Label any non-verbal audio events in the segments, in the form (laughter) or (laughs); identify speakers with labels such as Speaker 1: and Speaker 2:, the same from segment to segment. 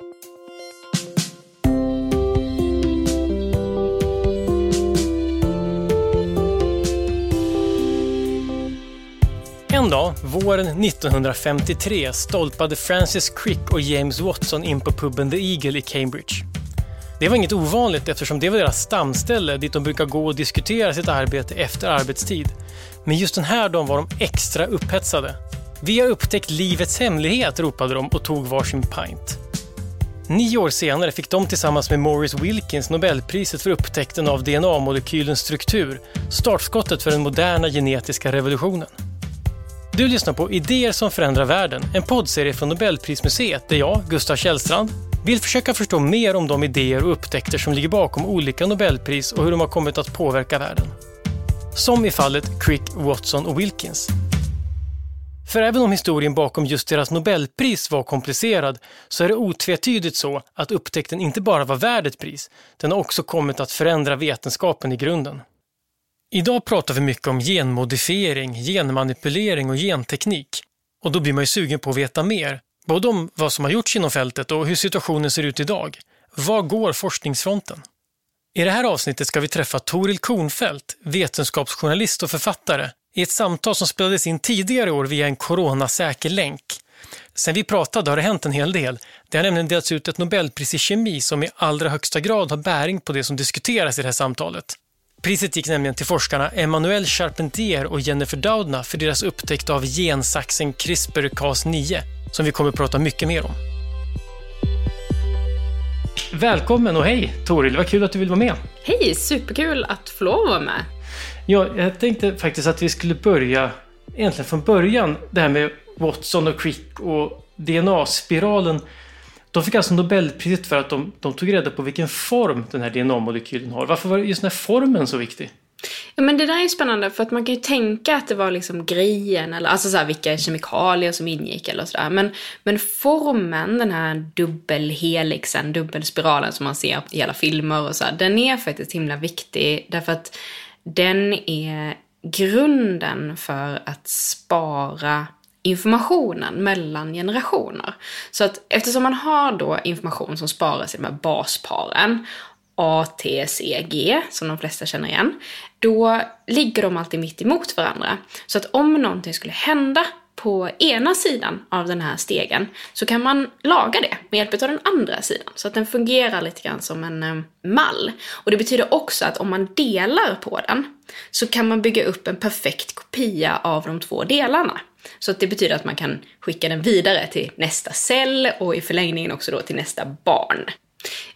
Speaker 1: En dag, våren 1953, stolpade Francis Crick och James Watson in på puben The Eagle i Cambridge. Det var inget ovanligt eftersom det var deras stamställe dit de brukar gå och diskutera sitt arbete efter arbetstid. Men just den här dagen var de extra upphetsade. Vi har upptäckt livets hemlighet, ropade de och tog varsin pint. Nio år senare fick de tillsammans med Morris Wilkins Nobelpriset för upptäckten av DNA-molekylens struktur, startskottet för den moderna genetiska revolutionen. Du lyssnar på Idéer som förändrar världen, en poddserie från Nobelprismuseet där jag, Gustav Källstrand, vill försöka förstå mer om de idéer och upptäckter som ligger bakom olika Nobelpris och hur de har kommit att påverka världen. Som i fallet Crick, Watson och Wilkins. För även om historien bakom just deras Nobelpris var komplicerad så är det otvetydigt så att upptäckten inte bara var värd ett pris, den har också kommit att förändra vetenskapen i grunden. Idag pratar vi mycket om genmodifiering, genmanipulering och genteknik. Och då blir man ju sugen på att veta mer, både om vad som har gjorts inom fältet och hur situationen ser ut idag. Var går forskningsfronten? I det här avsnittet ska vi träffa Toril Kornfeldt, vetenskapsjournalist och författare, i ett samtal som spelades in tidigare år via en coronasäker länk. Sen vi pratade har det hänt en hel del. Det har nämligen delats ut ett Nobelpris i kemi som i allra högsta grad har bäring på det som diskuteras i det här samtalet. Priset gick nämligen till forskarna Emmanuel Charpentier och Jennifer Doudna för deras upptäckt av gensaxen CRISPR-Cas9, som vi kommer att prata mycket mer om. Välkommen och hej Toril, vad kul att du vill vara med.
Speaker 2: Hej, superkul att få lov att vara med.
Speaker 1: Ja, jag tänkte faktiskt att vi skulle börja egentligen från början, det här med Watson och Crick och DNA-spiralen. De fick alltså Nobelpriset för att de, de tog reda på vilken form den här DNA-molekylen har. Varför var just den här formen så viktig?
Speaker 2: Ja, men det där är ju spännande för att man kan ju tänka att det var liksom grejen eller alltså så här, vilka kemikalier som ingick eller sådär. Men, men formen, den här dubbelhelixen, dubbelspiralen som man ser i alla filmer och så här, den är faktiskt himla viktig därför att den är grunden för att spara informationen mellan generationer. Så att eftersom man har då information som sparas i de här basparen A, T, C, G, som de flesta känner igen, då ligger de alltid mitt emot varandra. Så att om någonting skulle hända på ena sidan av den här stegen så kan man laga det med hjälp av den andra sidan. Så att den fungerar lite grann som en eh, mall. Och det betyder också att om man delar på den så kan man bygga upp en perfekt kopia av de två delarna. Så att det betyder att man kan skicka den vidare till nästa cell och i förlängningen också då till nästa barn.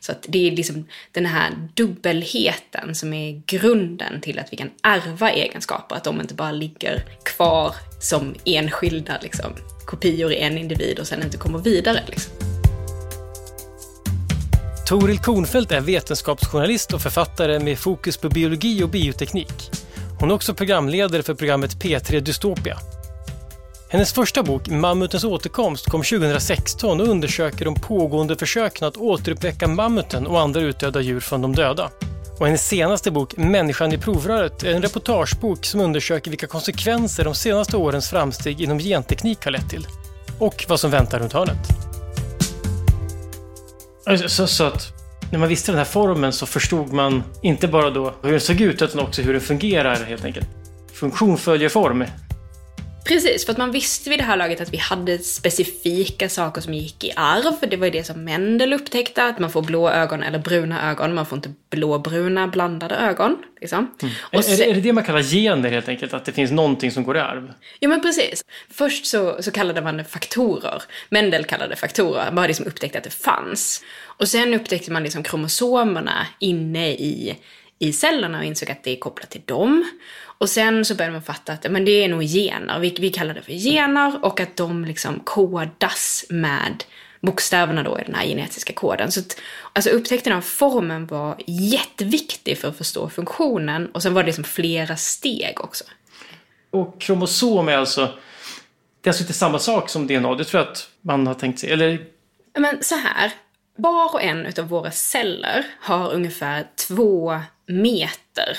Speaker 2: Så att det är liksom den här dubbelheten som är grunden till att vi kan ärva egenskaper, att de inte bara ligger kvar som enskilda liksom, kopior i en individ och sen inte kommer vidare. Liksom.
Speaker 1: Toril Kornfeldt är vetenskapsjournalist och författare med fokus på biologi och bioteknik. Hon är också programledare för programmet P3 Dystopia hennes första bok, Mammutens återkomst, kom 2016 och undersöker de pågående försöken att återuppväcka mammuten och andra utdöda djur från de döda. Och hennes senaste bok, Människan i provröret, är en reportagebok som undersöker vilka konsekvenser de senaste årens framsteg inom genteknik har lett till. Och vad som väntar runt hörnet. Alltså, så, så att när man visste den här formen så förstod man inte bara då hur den såg ut utan också hur den fungerar helt enkelt. Funktion följer form.
Speaker 2: Precis, för att man visste vid det här laget att vi hade specifika saker som gick i arv. Det var ju det som Mendel upptäckte, att man får blå ögon eller bruna ögon. Man får inte blåbruna blandade ögon. Liksom.
Speaker 1: Mm. Och är, är, det det man kallar gener helt enkelt? Att det finns någonting som går i arv?
Speaker 2: Ja men precis. Först så, så kallade man det faktorer. Mendel kallade det faktorer, bara liksom upptäckte att det fanns. Och sen upptäckte man liksom kromosomerna inne i, i cellerna och insåg att det är kopplat till dem. Och sen så började man fatta att men det är nog gener, vi, vi kallar det för gener och att de liksom kodas med bokstäverna då i den här genetiska koden. Så att, alltså upptäckten av formen var jätteviktig för att förstå funktionen och sen var det liksom flera steg också.
Speaker 1: Och kromosom är alltså, det är alltså inte samma sak som DNA, det tror jag att man har tänkt sig, eller?
Speaker 2: Men så här, var och en av våra celler har ungefär två meter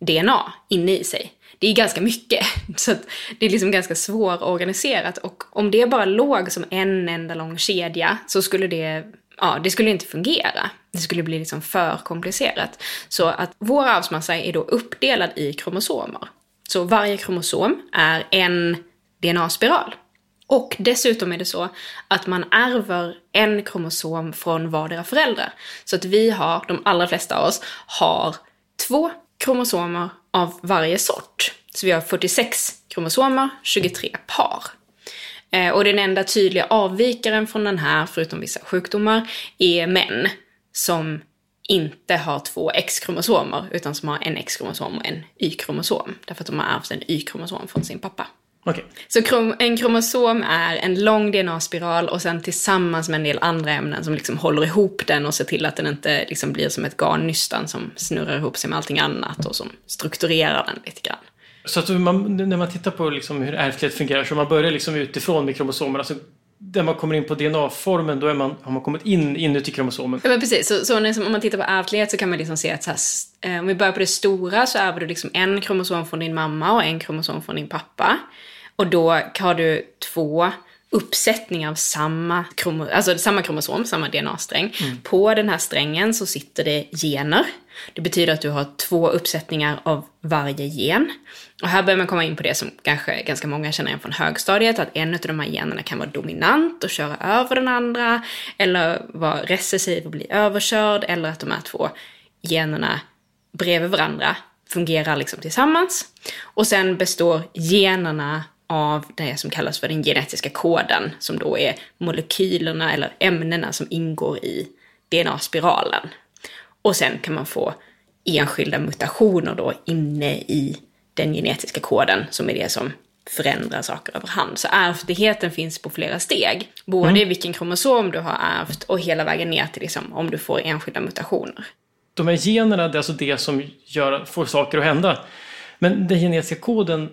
Speaker 2: DNA inne i sig. Det är ganska mycket, (laughs) så det är liksom ganska svårorganiserat och om det bara låg som en enda lång kedja så skulle det ja, det skulle inte fungera. Det skulle bli liksom för komplicerat. Så att vår arvsmassa är då uppdelad i kromosomer. Så varje kromosom är en DNA-spiral. Och dessutom är det så att man ärver en kromosom från vardera föräldrar. Så att vi har, de allra flesta av oss, har två kromosomer av varje sort. Så vi har 46 kromosomer, 23 par. Eh, och den enda tydliga avvikaren från den här, förutom vissa sjukdomar, är män som inte har två X-kromosomer, utan som har en X-kromosom och en Y-kromosom. Därför att de har ärvt en Y-kromosom från sin pappa.
Speaker 1: Okej.
Speaker 2: Så krom en kromosom är en lång DNA-spiral och sen tillsammans med en del andra ämnen som liksom håller ihop den och ser till att den inte liksom blir som ett garnnystan som snurrar ihop sig med allting annat och som strukturerar den lite grann.
Speaker 1: Så att man, när man tittar på liksom hur ärftlighet fungerar, så man börjar liksom utifrån med kromosomerna. Alltså, där man kommer in på DNA-formen, då är man, har man kommit in inuti kromosomen.
Speaker 2: Ja men precis, så, så när, om man tittar på ärftlighet så kan man liksom se att så här, eh, om vi börjar på det stora så ärver du liksom en kromosom från din mamma och en kromosom från din pappa. Och då har du två uppsättningar av samma, kromo, alltså samma kromosom, samma DNA-sträng. Mm. På den här strängen så sitter det gener. Det betyder att du har två uppsättningar av varje gen. Och här börjar man komma in på det som kanske ganska många känner igen från högstadiet, att en av de här generna kan vara dominant och köra över den andra, eller vara recessiv och bli överkörd, eller att de här två generna bredvid varandra fungerar liksom tillsammans. Och sen består generna av det som kallas för den genetiska koden, som då är molekylerna eller ämnena som ingår i DNA-spiralen. Och sen kan man få enskilda mutationer då inne i den genetiska koden, som är det som förändrar saker över hand. Så ärftligheten finns på flera steg. Både mm. vilken kromosom du har ärvt och hela vägen ner till liksom, om du får enskilda mutationer.
Speaker 1: De här generna, det är alltså det som gör, får saker att hända. Men den genetiska koden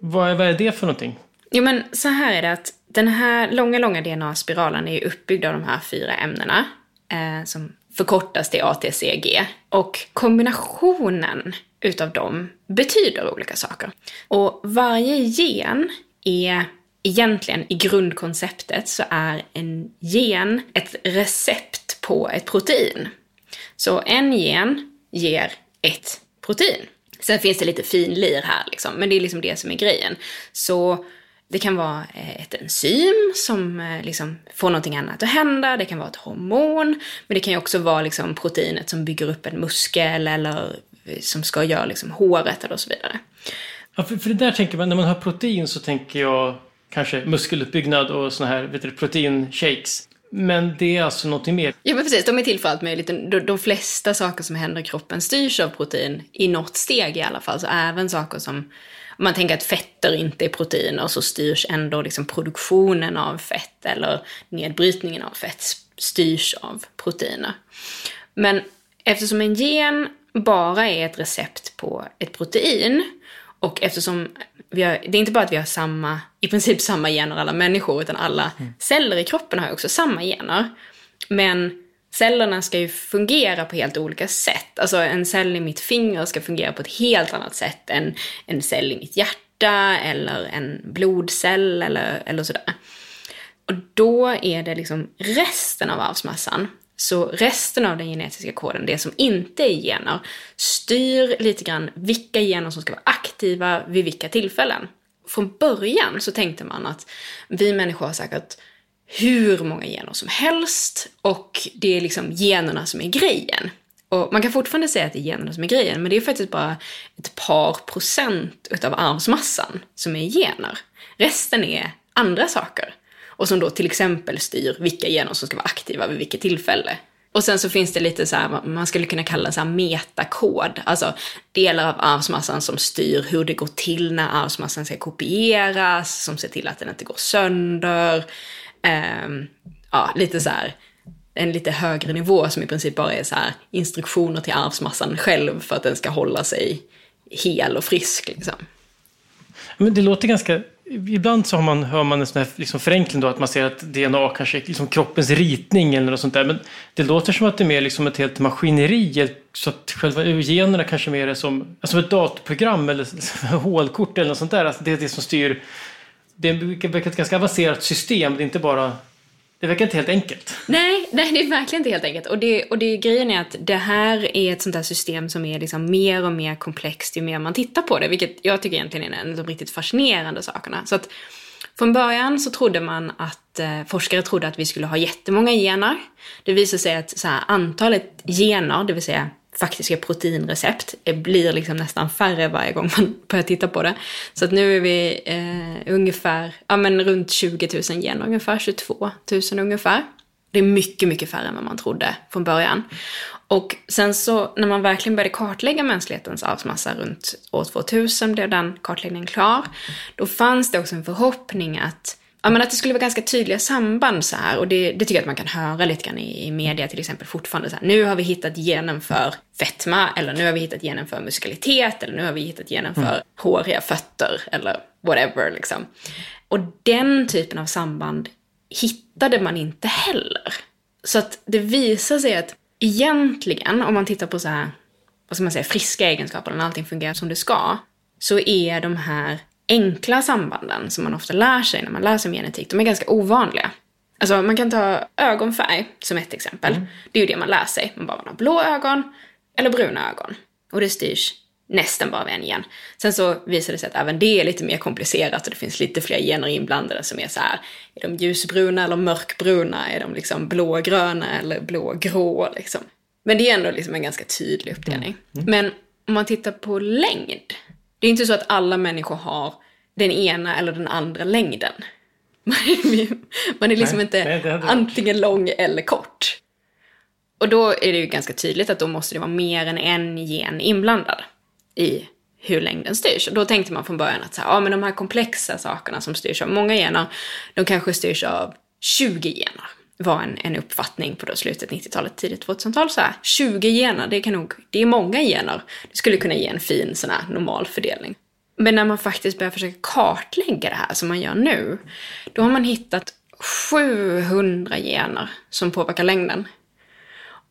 Speaker 1: vad är, vad är det för någonting?
Speaker 2: Jo men så här är det att den här långa, långa DNA-spiralen är uppbyggd av de här fyra ämnena. Eh, som förkortas till ATCG. Och kombinationen utav dem betyder olika saker. Och varje gen är egentligen i grundkonceptet så är en gen ett recept på ett protein. Så en gen ger ett protein. Sen finns det lite finlir här liksom, men det är liksom det som är grejen. Så det kan vara eh, ett enzym som eh, liksom får någonting annat att hända, det kan vara ett hormon, men det kan ju också vara liksom proteinet som bygger upp en muskel eller eh, som ska göra liksom håret eller så vidare.
Speaker 1: Ja, för, för det där tänker man, när man hör protein så tänker jag kanske muskeluppbyggnad och såna här vet du, proteinshakes. Men det är alltså någonting mer?
Speaker 2: Ja men precis, de är till för allt möjligt. De, de flesta saker som händer i kroppen styrs av protein, i något steg i alla fall. Så även saker som, om man tänker att fetter inte är proteiner så styrs ändå liksom produktionen av fett eller nedbrytningen av fett styrs av proteiner. Men eftersom en gen bara är ett recept på ett protein och eftersom vi har, det är inte bara att vi har samma, i princip samma gener alla människor, utan alla mm. celler i kroppen har också samma gener. Men cellerna ska ju fungera på helt olika sätt. Alltså en cell i mitt finger ska fungera på ett helt annat sätt än en cell i mitt hjärta eller en blodcell eller, eller sådär. Och då är det liksom resten av arvsmassan så resten av den genetiska koden, det som inte är gener, styr lite grann vilka gener som ska vara aktiva vid vilka tillfällen. Från början så tänkte man att vi människor har säkert hur många gener som helst och det är liksom generna som är grejen. Och man kan fortfarande säga att det är generna som är grejen, men det är faktiskt bara ett par procent utav arvsmassan som är gener. Resten är andra saker. Och som då till exempel styr vilka gener som ska vara aktiva vid vilket tillfälle. Och sen så finns det lite så här, man skulle kunna kalla så här metakod, alltså delar av arvsmassan som styr hur det går till när arvsmassan ska kopieras, som ser till att den inte går sönder. Um, ja, lite så här, en lite högre nivå som i princip bara är så här instruktioner till arvsmassan själv för att den ska hålla sig hel och frisk liksom.
Speaker 1: Men det låter ganska Ibland så har man, hör man en sån här liksom förenkling då, att man ser att DNA kanske är liksom kroppens ritning eller något sånt där. Men det låter som att det är mer liksom ett helt maskineri. Så att själva generna kanske mer är som alltså ett datorprogram eller (laughs) hålkort eller något sånt där. Alltså det är det som styr. Det är ett ganska avancerat system. Det är inte bara det verkar inte helt enkelt.
Speaker 2: Nej, nej, det är verkligen inte helt enkelt. Och, det, och det, grejen är att det här är ett sånt här system som är liksom mer och mer komplext ju mer man tittar på det. Vilket jag tycker egentligen är en av de riktigt fascinerande sakerna. Så att från början så trodde man att eh, forskare trodde att vi skulle ha jättemånga gener. Det visade sig att så här, antalet gener, det vill säga faktiska proteinrecept, blir liksom nästan färre varje gång man (laughs) börjar titta på det. Så att nu är vi eh, ungefär, ja men runt 20 000 gener, ungefär 22 000 ungefär. Det är mycket, mycket färre än vad man trodde från början. Och sen så när man verkligen började kartlägga mänsklighetens arvsmassa runt år 2000 blev den kartläggningen klar. Då fanns det också en förhoppning att Ja, men att det skulle vara ganska tydliga samband så här. Och det, det tycker jag att man kan höra lite grann i, i media till exempel fortfarande. Så här, nu har vi hittat genen för fetma, eller nu har vi hittat genen för muskalitet, eller nu har vi hittat genen för mm. håriga fötter, eller whatever liksom. Och den typen av samband hittade man inte heller. Så att det visar sig att egentligen, om man tittar på så här, vad ska man säga, friska egenskaper, när allting fungerar som det ska, så är de här enkla sambanden som man ofta lär sig när man lär sig om genetik, de är ganska ovanliga. Alltså man kan ta ögonfärg som ett exempel. Mm. Det är ju det man lär sig. Man bara man har blå ögon eller bruna ögon. Och det styrs nästan bara av en gen. Sen så visar det sig att även det är lite mer komplicerat och det finns lite fler gener inblandade som är så här, är de ljusbruna eller mörkbruna? Är de liksom blågröna eller blågrå liksom? Men det är ändå liksom en ganska tydlig uppdelning. Mm. Mm. Men om man tittar på längd, det är inte så att alla människor har den ena eller den andra längden. (laughs) Man är, liksom nej, inte nej, antingen lång eller kort. Och då är det ju ganska tydligt att då måste det vara mer än en gen inblandad i hur längden styrs. Och då tänkte man från början att så här, ja, men de här komplexa sakerna som styrs av många gener, de kanske styrs av 20 gener. Var en, en uppfattning på då slutet 90-talet, tidigt 2000-tal. Så här, 20 gener, det, kan nog, det är många gener. Det skulle kunna ge en fin sån här normal fördelning. Men när man faktiskt börjar försöka kartlägga det här som man gör nu, då har man hittat 700 gener som påverkar längden.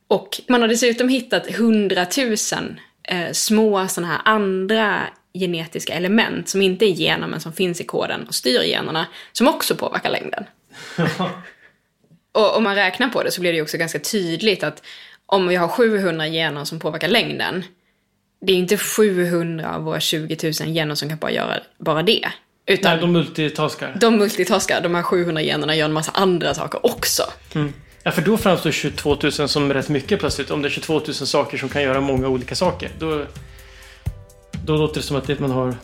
Speaker 2: Och man har dessutom hittat 100 000 eh, små sådana här andra genetiska element som inte är gener men som finns i koden och styr generna, som också påverkar längden. (laughs) (laughs) och om man räknar på det så blir det också ganska tydligt att om vi har 700 gener som påverkar längden, det är inte 700 av våra 20 000 gener som kan bara göra bara det.
Speaker 1: Utan Nej, de multitaskar.
Speaker 2: De multitaskar. De här 700 generna gör en massa andra saker också.
Speaker 1: Mm. Ja, för då framstår 22 000 som rätt mycket plötsligt. Om det är 22 000 saker som kan göra många olika saker. Då, då låter det som att det man har,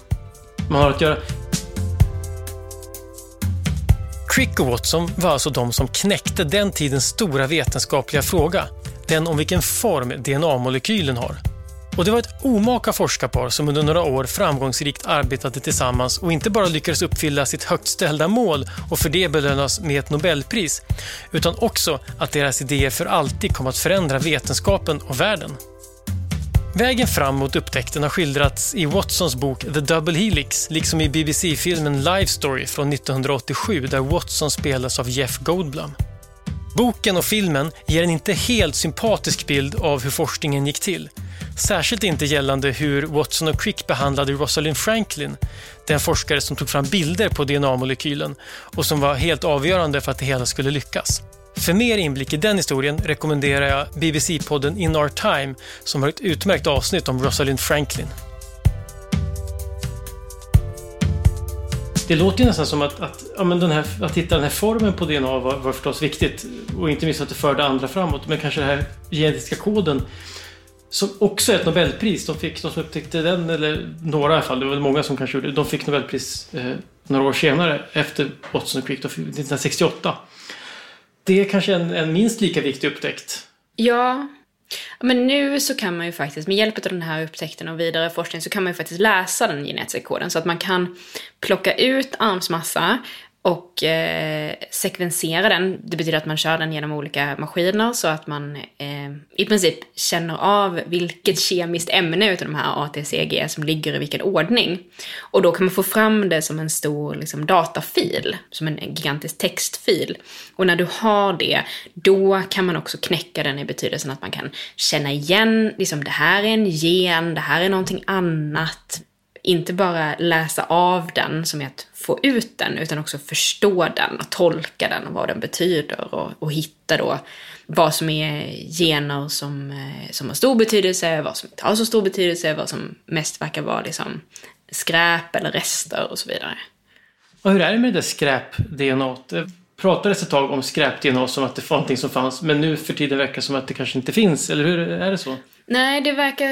Speaker 1: man har att göra. Crick och Watson var alltså de som knäckte den tidens stora vetenskapliga fråga. Den om vilken form DNA-molekylen har. Och det var ett omaka forskarpar som under några år framgångsrikt arbetade tillsammans och inte bara lyckades uppfylla sitt högt ställda mål och för det belönas med ett Nobelpris, utan också att deras idéer för alltid kom att förändra vetenskapen och världen. Vägen fram mot upptäckten har skildrats i Watsons bok The Double Helix, liksom i BBC-filmen Life Story från 1987 där Watson spelas av Jeff Goldblum. Boken och filmen ger en inte helt sympatisk bild av hur forskningen gick till. Särskilt inte gällande hur Watson och Crick behandlade Rosalind Franklin, den forskare som tog fram bilder på DNA-molekylen och som var helt avgörande för att det hela skulle lyckas. För mer inblick i den historien rekommenderar jag BBC-podden In Our Time som har ett utmärkt avsnitt om Rosalind Franklin. Det låter ju nästan som att, att, ja, men den här, att hitta den här formen på DNA var, var förstås viktigt och inte minst att det förde andra framåt. Men kanske den här genetiska koden som också är ett Nobelpris. De fick, de som upptäckte den, eller några i alla fall, det var många som kanske gjorde det. De fick Nobelpris eh, några år senare efter Watson och Crick, 1968. Det är kanske en, en minst lika viktig upptäckt.
Speaker 2: Ja, men nu så kan man ju faktiskt, med hjälp av den här upptäckten och vidare forskning, så kan man ju faktiskt läsa den genetiska koden. Så att man kan plocka ut armsmassa och eh, sekvensera den. Det betyder att man kör den genom olika maskiner så att man eh, i princip känner av vilket kemiskt ämne utav de här ATCG som ligger i vilken ordning. Och då kan man få fram det som en stor liksom, datafil, som en gigantisk textfil. Och när du har det, då kan man också knäcka den i betydelsen att man kan känna igen, liksom det här är en gen, det här är någonting annat inte bara läsa av den som är att få ut den, utan också förstå den och tolka den och vad den betyder och, och hitta då vad som är gener som, eh, som har stor betydelse, vad som inte har så stor betydelse, vad som mest verkar vara liksom skräp eller rester och så vidare.
Speaker 1: Och hur är det med det skräp-DNA? Det pratades ett tag om skräp-DNA som att det var någonting som fanns, men nu för tiden verkar det som att det kanske inte finns, eller hur är det så?
Speaker 2: Nej, det verkar...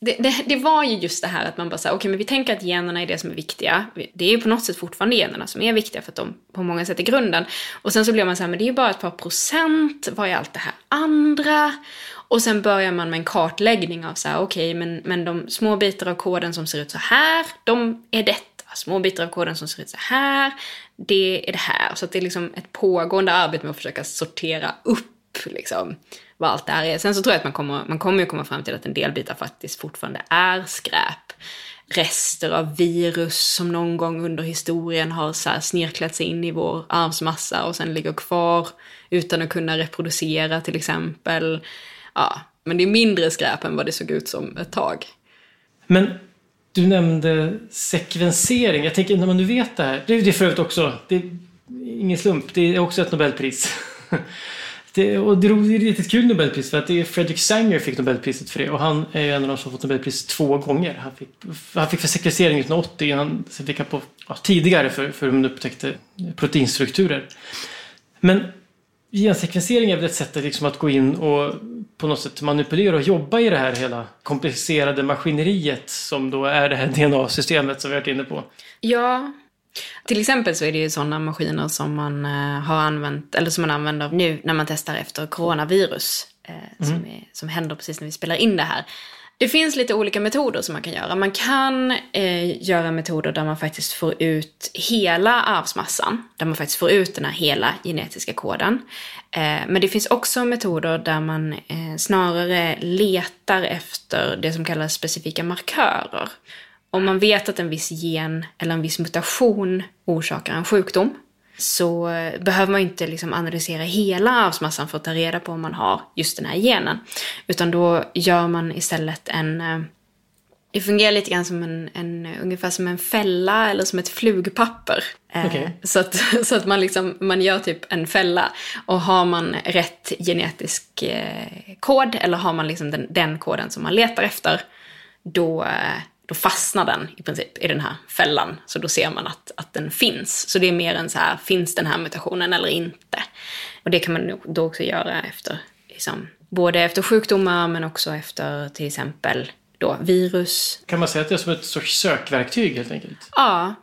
Speaker 2: Det, det, det var ju just det här att man bara säger okej, okay, men vi tänker att generna är det som är viktiga. Det är ju på något sätt fortfarande generna som är viktiga för att de på många sätt är grunden. Och sen så blir man så här, men det är ju bara ett par procent, vad är allt det här andra? Och sen börjar man med en kartläggning av så här, okej, okay, men, men de små bitar av koden som ser ut så här, de är detta. Små bitar av koden som ser ut så här, det är det här. Så att det är liksom ett pågående arbete med att försöka sortera upp liksom vad allt det här är. Sen så tror jag att man kommer, man kommer ju komma fram till att en del bitar faktiskt fortfarande är skräp. Rester av virus som någon gång under historien har så här snirklat sig in i vår arvsmassa och sen ligger kvar utan att kunna reproducera till exempel. Ja, men det är mindre skräp än vad det såg ut som ett tag.
Speaker 1: Men du nämnde sekvensering. Jag tänker när man nu vet det här. Det är för övrigt också, det är ingen slump, det är också ett Nobelpris. (laughs) Det, och det är riktigt kul Nobelpris för att det är Fredrik Sanger fick Nobelpriset för det och han är en av de som fått Nobelpris två gånger. Han fick, han fick för sekvensering 1980, han, sen fick han på, ja, tidigare för, för hur man upptäckte proteinstrukturer. Men gensekvensering är väl ett sätt liksom att gå in och på något sätt manipulera och jobba i det här hela komplicerade maskineriet som då är det här DNA-systemet som vi har varit inne på.
Speaker 2: Ja, till exempel så är det ju sådana maskiner som man uh, har använt, eller som man använder nu när man testar efter coronavirus. Uh, mm. som, är, som händer precis när vi spelar in det här. Det finns lite olika metoder som man kan göra. Man kan eh, göra metoder där man faktiskt får ut hela arvsmassan. Där man faktiskt får ut den här hela genetiska koden. Eh, men det finns också metoder där man eh, snarare letar efter det som kallas specifika markörer om man vet att en viss gen eller en viss mutation orsakar en sjukdom så behöver man inte liksom analysera hela arvsmassan för att ta reda på om man har just den här genen. Utan då gör man istället en... Eh, det fungerar lite grann som en, en ungefär som en fälla eller som ett flugpapper.
Speaker 1: Eh, okay.
Speaker 2: Så, att, (laughs) så att man, liksom, man gör typ en fälla och har man rätt genetisk eh, kod eller har man liksom den, den koden som man letar efter då då fastnar den i princip i den här fällan. Så då ser man att, att den finns. Så det är mer än så här, finns den här mutationen eller inte? Och det kan man då också göra efter, liksom, både efter sjukdomar men också efter till exempel då virus.
Speaker 1: Kan man säga att det är som ett sorts sökverktyg helt enkelt?
Speaker 2: Ja.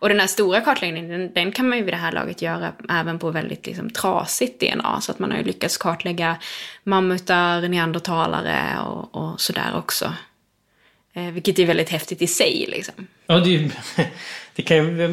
Speaker 2: Och den här stora kartläggningen, den, den kan man ju vid det här laget göra även på väldigt liksom, trasigt DNA. Så att man har ju lyckats kartlägga mammutar, neandertalare och, och sådär också. Eh, vilket är väldigt häftigt i sig. Liksom.
Speaker 1: Ja, det, (laughs) det kan jag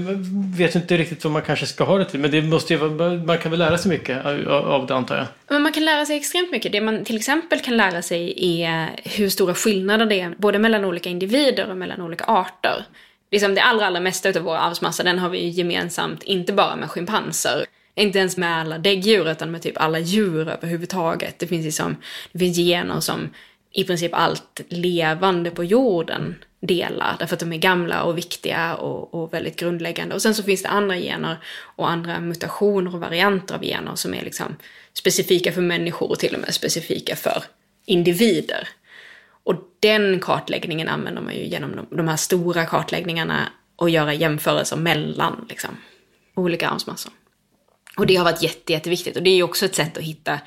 Speaker 1: vet inte riktigt vad man kanske ska ha det till. Men det måste ju, man kan väl lära sig mycket av det antar jag.
Speaker 2: Men man kan lära sig extremt mycket. Det man till exempel kan lära sig är hur stora skillnader det är både mellan olika individer och mellan olika arter. Liksom det allra, allra mesta av vår arvsmassa den har vi gemensamt, inte bara med schimpanser. Inte ens med alla däggdjur utan med typ alla djur överhuvudtaget. Det finns liksom, det finns gener som i princip allt levande på jorden delar, därför att de är gamla och viktiga och, och, väldigt grundläggande. Och sen så finns det andra gener och andra mutationer och varianter av gener som är liksom specifika för människor och till och med specifika för individer. Och den kartläggningen använder man ju genom de, de här stora kartläggningarna och göra jämförelser mellan liksom, olika arvsmassor. Och det har varit jätte, jätteviktigt och det är ju också ett sätt att hitta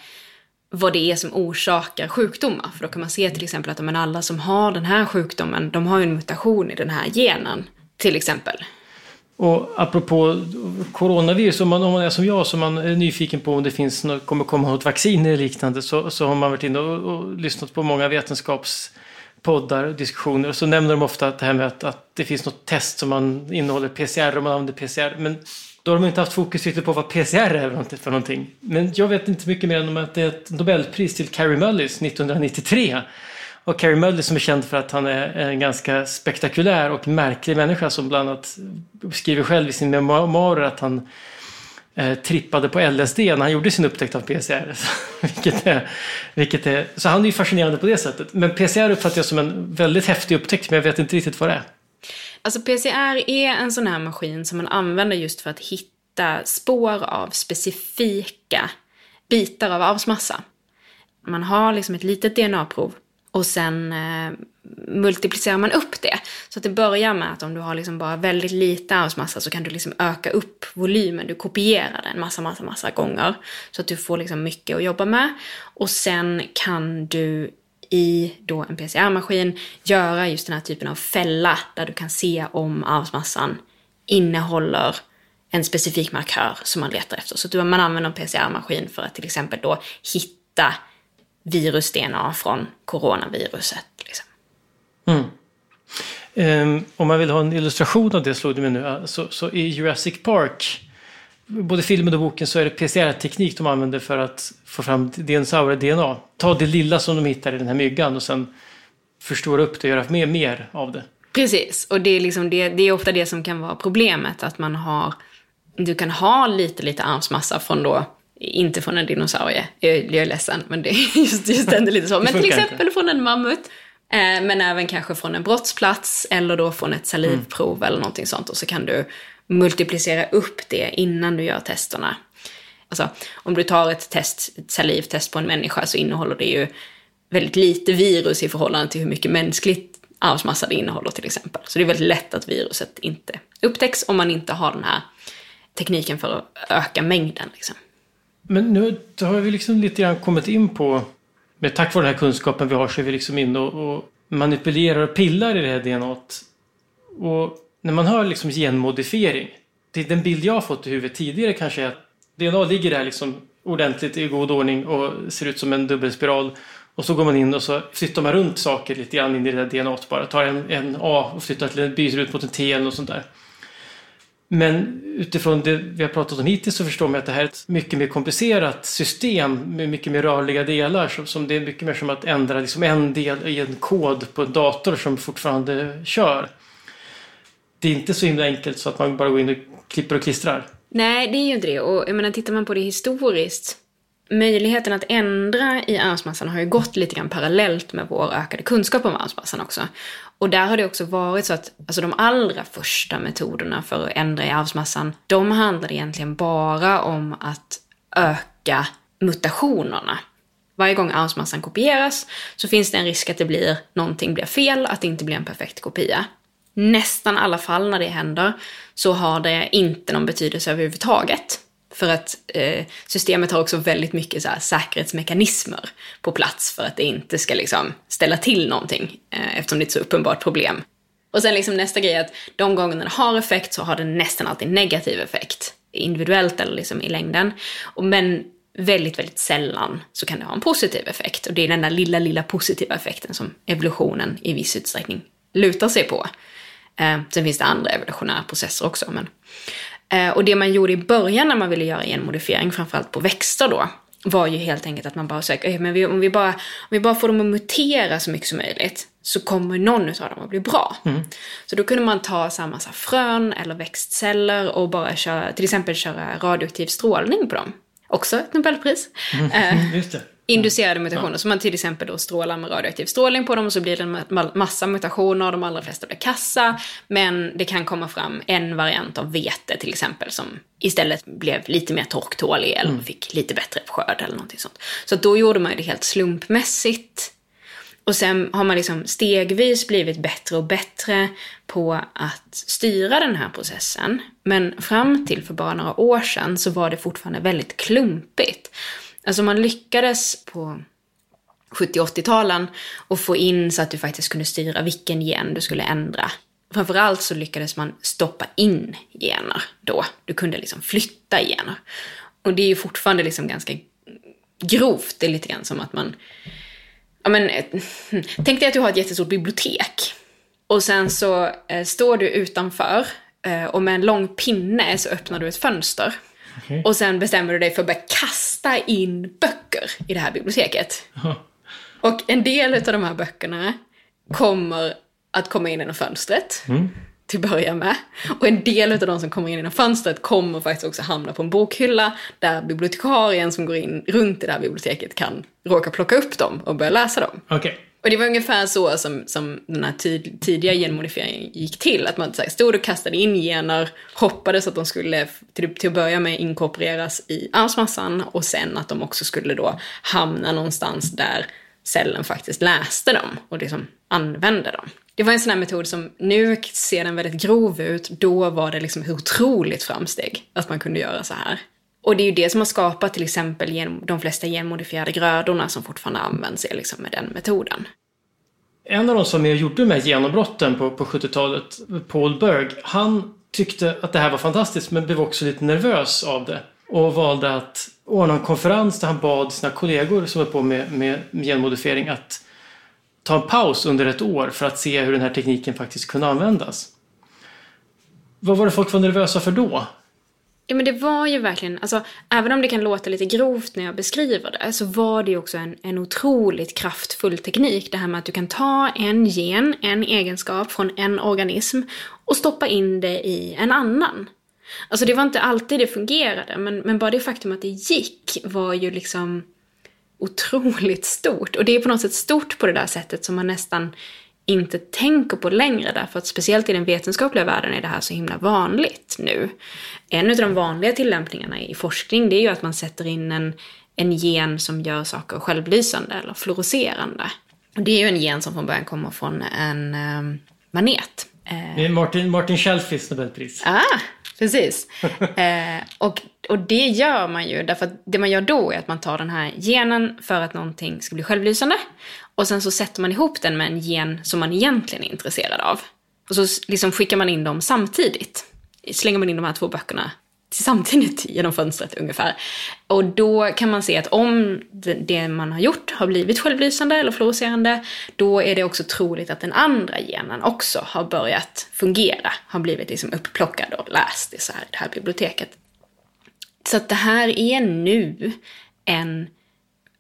Speaker 2: vad det är som orsakar sjukdomar. För då kan man se till exempel att men alla som har den här sjukdomen, de har ju en mutation i den här genen, till exempel.
Speaker 1: Och apropå coronavirus, om man, om man är som jag som man är nyfiken på om det finns kommer komma något vaccin eller liknande så, så har man varit inne och, och lyssnat på många vetenskapspoddar och diskussioner och så nämner de ofta det här med att, att det finns något test som man innehåller PCR och man använder PCR. Men då har de inte haft fokus riktigt på vad PCR är för någonting. Men jag vet inte mycket mer än att det är ett Nobelpris till Cary Mullis 1993. Och Cary Mullis som är känd för att han är en ganska spektakulär och märklig människa som bland annat skriver själv i sin memoarer att han eh, trippade på LSD när han gjorde sin upptäckt av PCR. (laughs) vilket är, vilket är, så han är ju fascinerande på det sättet. Men PCR uppfattar jag som en väldigt häftig upptäckt men jag vet inte riktigt vad det är.
Speaker 2: Alltså PCR är en sån här maskin som man använder just för att hitta spår av specifika bitar av arvsmassa. Man har liksom ett litet DNA-prov och sen eh, multiplicerar man upp det. Så att det börjar med att om du har liksom bara väldigt lite arvsmassa så kan du liksom öka upp volymen. Du kopierar den massa, massa, massa gånger. Så att du får liksom mycket att jobba med. Och sen kan du i då en PCR-maskin göra just den här typen av fälla där du kan se om arvsmassan innehåller en specifik markör som man letar efter. Så man använder en PCR-maskin för att till exempel då hitta virus-DNA från coronaviruset. Liksom.
Speaker 1: Mm. Um, om man vill ha en illustration av det slog det mig nu, så, så i Jurassic Park, både filmen och boken, så är det PCR-teknik de använder för att få fram dinosaurier-DNA. Ta det lilla som de hittar i den här myggan och sen förstora upp det och göra mer, mer av det.
Speaker 2: Precis, och det är, liksom det, det är ofta det som kan vara problemet, att man har, du kan ha lite, lite arvsmassa från då inte från en dinosaurie, jag, jag är ledsen, men det är (laughs) just, just ändå lite så. Men till exempel inte. från en mammut. Eh, men även kanske från en brottsplats eller då från ett salivprov mm. eller någonting sånt. Och så kan du multiplicera upp det innan du gör testerna. Alltså, om du tar ett, test, ett salivtest på en människa så innehåller det ju väldigt lite virus i förhållande till hur mycket mänskligt arvsmassa det innehåller till exempel. Så det är väldigt lätt att viruset inte upptäcks om man inte har den här tekniken för att öka mängden. Liksom.
Speaker 1: Men nu har vi liksom lite grann kommit in på, med tack vare den här kunskapen vi har så är vi liksom inne och, och manipulerar och pillar i det här DNA. Och när man hör liksom genmodifiering, det den bild jag har fått i huvudet tidigare kanske är att DNA ligger där liksom ordentligt i god ordning och ser ut som en dubbelspiral. Och så går man in och så flyttar man runt saker lite grann in i det där DNA bara. Tar en, en A och flyttar till en, byter ut mot en T och sånt där. Men utifrån det vi har pratat om hittills så förstår man att det här är ett mycket mer komplicerat system med mycket mer rörliga delar. Som, som det är mycket mer som att ändra liksom en del i en kod på en dator som fortfarande kör. Det är inte så himla enkelt så att man bara går in och klipper och klistrar.
Speaker 2: Nej, det är ju inte det. Och jag menar, tittar man på det historiskt möjligheten att ändra i arvsmassan har ju gått lite grann parallellt med vår ökade kunskap om arvsmassan också. Och där har det också varit så att alltså de allra första metoderna för att ändra i arvsmassan, de handlade egentligen bara om att öka mutationerna. Varje gång arvsmassan kopieras så finns det en risk att det blir någonting blir fel, att det inte blir en perfekt kopia. Nästan alla fall när det händer så har det inte någon betydelse överhuvudtaget. För att eh, systemet har också väldigt mycket så här, säkerhetsmekanismer på plats för att det inte ska liksom ställa till någonting eh, eftersom det är ett så uppenbart problem. Och sen liksom nästa grej är att de gångerna det har effekt så har det nästan alltid negativ effekt. Individuellt eller liksom i längden. Och, men väldigt, väldigt sällan så kan det ha en positiv effekt. Och det är den där lilla, lilla positiva effekten som evolutionen i viss utsträckning lutar sig på. Eh, sen finns det andra evolutionära processer också. Men, Eh, och det man gjorde i början när man ville göra genmodifiering, framförallt på växter då, var ju helt enkelt att man bara söker, men vi, om, vi bara, om vi bara får dem att mutera så mycket som möjligt så kommer någon av dem att bli bra. Mm. Så då kunde man ta samma massa frön eller växtceller och bara köra, till exempel köra radioaktiv strålning på dem. Också ett Nobelpris. Mm.
Speaker 1: Eh, (laughs)
Speaker 2: inducerade mutationer. Ja. Så man till exempel då strålar med radioaktiv strålning på dem och så blir det en massa mutationer, de allra flesta blir kassa. Men det kan komma fram en variant av vete till exempel som istället blev lite mer torktålig eller mm. fick lite bättre skörd eller någonting sånt. Så då gjorde man det helt slumpmässigt. Och sen har man liksom stegvis blivit bättre och bättre på att styra den här processen. Men fram till för bara några år sedan så var det fortfarande väldigt klumpigt. Alltså man lyckades på 70-80-talen och få in så att du faktiskt kunde styra vilken gen du skulle ändra. Framförallt så lyckades man stoppa in gener då. Du kunde liksom flytta gener. Och det är ju fortfarande liksom ganska grovt. Det är lite grann som att man... Ja men, tänk dig att du har ett jättestort bibliotek. Och sen så eh, står du utanför eh, och med en lång pinne så öppnar du ett fönster. Okay. Och sen bestämmer du dig för att börja kasta in böcker i det här biblioteket. Oh. Och en del av de här böckerna kommer att komma in genom fönstret. Mm. Till att börja med. Och en del av de som kommer in genom fönstret kommer faktiskt också hamna på en bokhylla där bibliotekarien som går in runt i det här biblioteket kan råka plocka upp dem och börja läsa dem.
Speaker 1: Okay.
Speaker 2: Och det var ungefär så som, som den här tid, tidiga genmodifieringen gick till. Att man så här, stod och kastade in gener, hoppades att de skulle till, till att börja med inkorporeras i arvsmassan och sen att de också skulle då hamna någonstans där cellen faktiskt läste dem och liksom använde dem. Det var en sån här metod som nu ser den väldigt grov ut, då var det liksom ett otroligt framsteg att man kunde göra så här. Och det är ju det som har skapat till exempel de flesta genmodifierade grödorna som fortfarande används är liksom med den metoden.
Speaker 1: En av de som gjorde de här genombrotten på, på 70-talet, Paul Berg, han tyckte att det här var fantastiskt men blev också lite nervös av det. Och valde att ordna en konferens där han bad sina kollegor som är på med, med genmodifiering att ta en paus under ett år för att se hur den här tekniken faktiskt kunde användas. Vad var det folk var nervösa för då?
Speaker 2: Ja men det var ju verkligen, alltså även om det kan låta lite grovt när jag beskriver det, så var det ju också en, en otroligt kraftfull teknik. Det här med att du kan ta en gen, en egenskap från en organism och stoppa in det i en annan. Alltså det var inte alltid det fungerade, men, men bara det faktum att det gick var ju liksom otroligt stort. Och det är på något sätt stort på det där sättet som man nästan inte tänker på längre därför att speciellt i den vetenskapliga världen är det här så himla vanligt nu. En av de vanliga tillämpningarna i forskning det är ju att man sätter in en, en gen som gör saker självlysande eller fluorescerande. Det är ju en gen som från början kommer från en um, manet.
Speaker 1: Det är Martin, Martin Schellfis Nobelpris.
Speaker 2: Ah, precis. eh, och, och det gör man ju därför att det man gör då är att man tar den här genen för att någonting ska bli självlysande och sen så sätter man ihop den med en gen som man egentligen är intresserad av. Och så liksom skickar man in dem samtidigt. Slänger man in de här två böckerna samtidigt genom fönstret ungefär. Och då kan man se att om det man har gjort har blivit självlysande eller fluorescerande, då är det också troligt att den andra genen också har börjat fungera, har blivit liksom uppplockad och läst i så här, det här biblioteket. Så att det här är nu en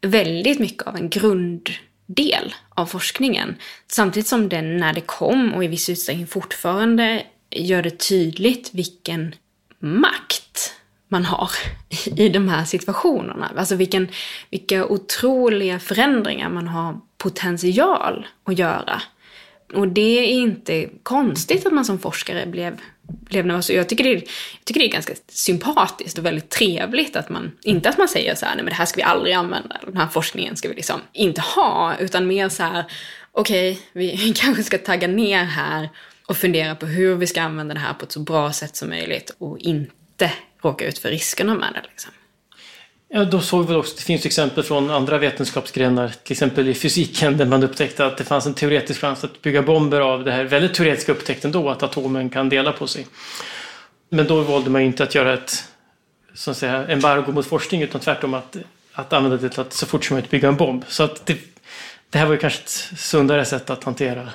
Speaker 2: väldigt mycket av en grunddel av forskningen. Samtidigt som den när det kom och i viss utsträckning fortfarande gör det tydligt vilken makt man har (laughs) i de här situationerna. Alltså vilken, vilka otroliga förändringar man har potential att göra. Och det är inte konstigt att man som forskare blev, blev nervös. Jag tycker, det är, jag tycker det är ganska sympatiskt och väldigt trevligt att man, inte att man säger så här, nej men det här ska vi aldrig använda, den här forskningen ska vi liksom inte ha, utan mer så här, okej, okay, vi, (laughs) vi kanske ska tagga ner här och fundera på hur vi ska använda det här på ett så bra sätt som möjligt och inte råka ut för riskerna med det. Liksom.
Speaker 1: Ja, då såg vi också, det finns exempel från andra vetenskapsgrenar, till exempel i fysiken, där man upptäckte att det fanns en teoretisk chans att bygga bomber av det här väldigt teoretiska upptäckten då, att atomen kan dela på sig. Men då valde man inte att göra ett så att säga, embargo mot forskning, utan tvärtom att, att använda det till att så fort som möjligt bygga en bomb. Så att det, det här var ju kanske ett sundare sätt att hantera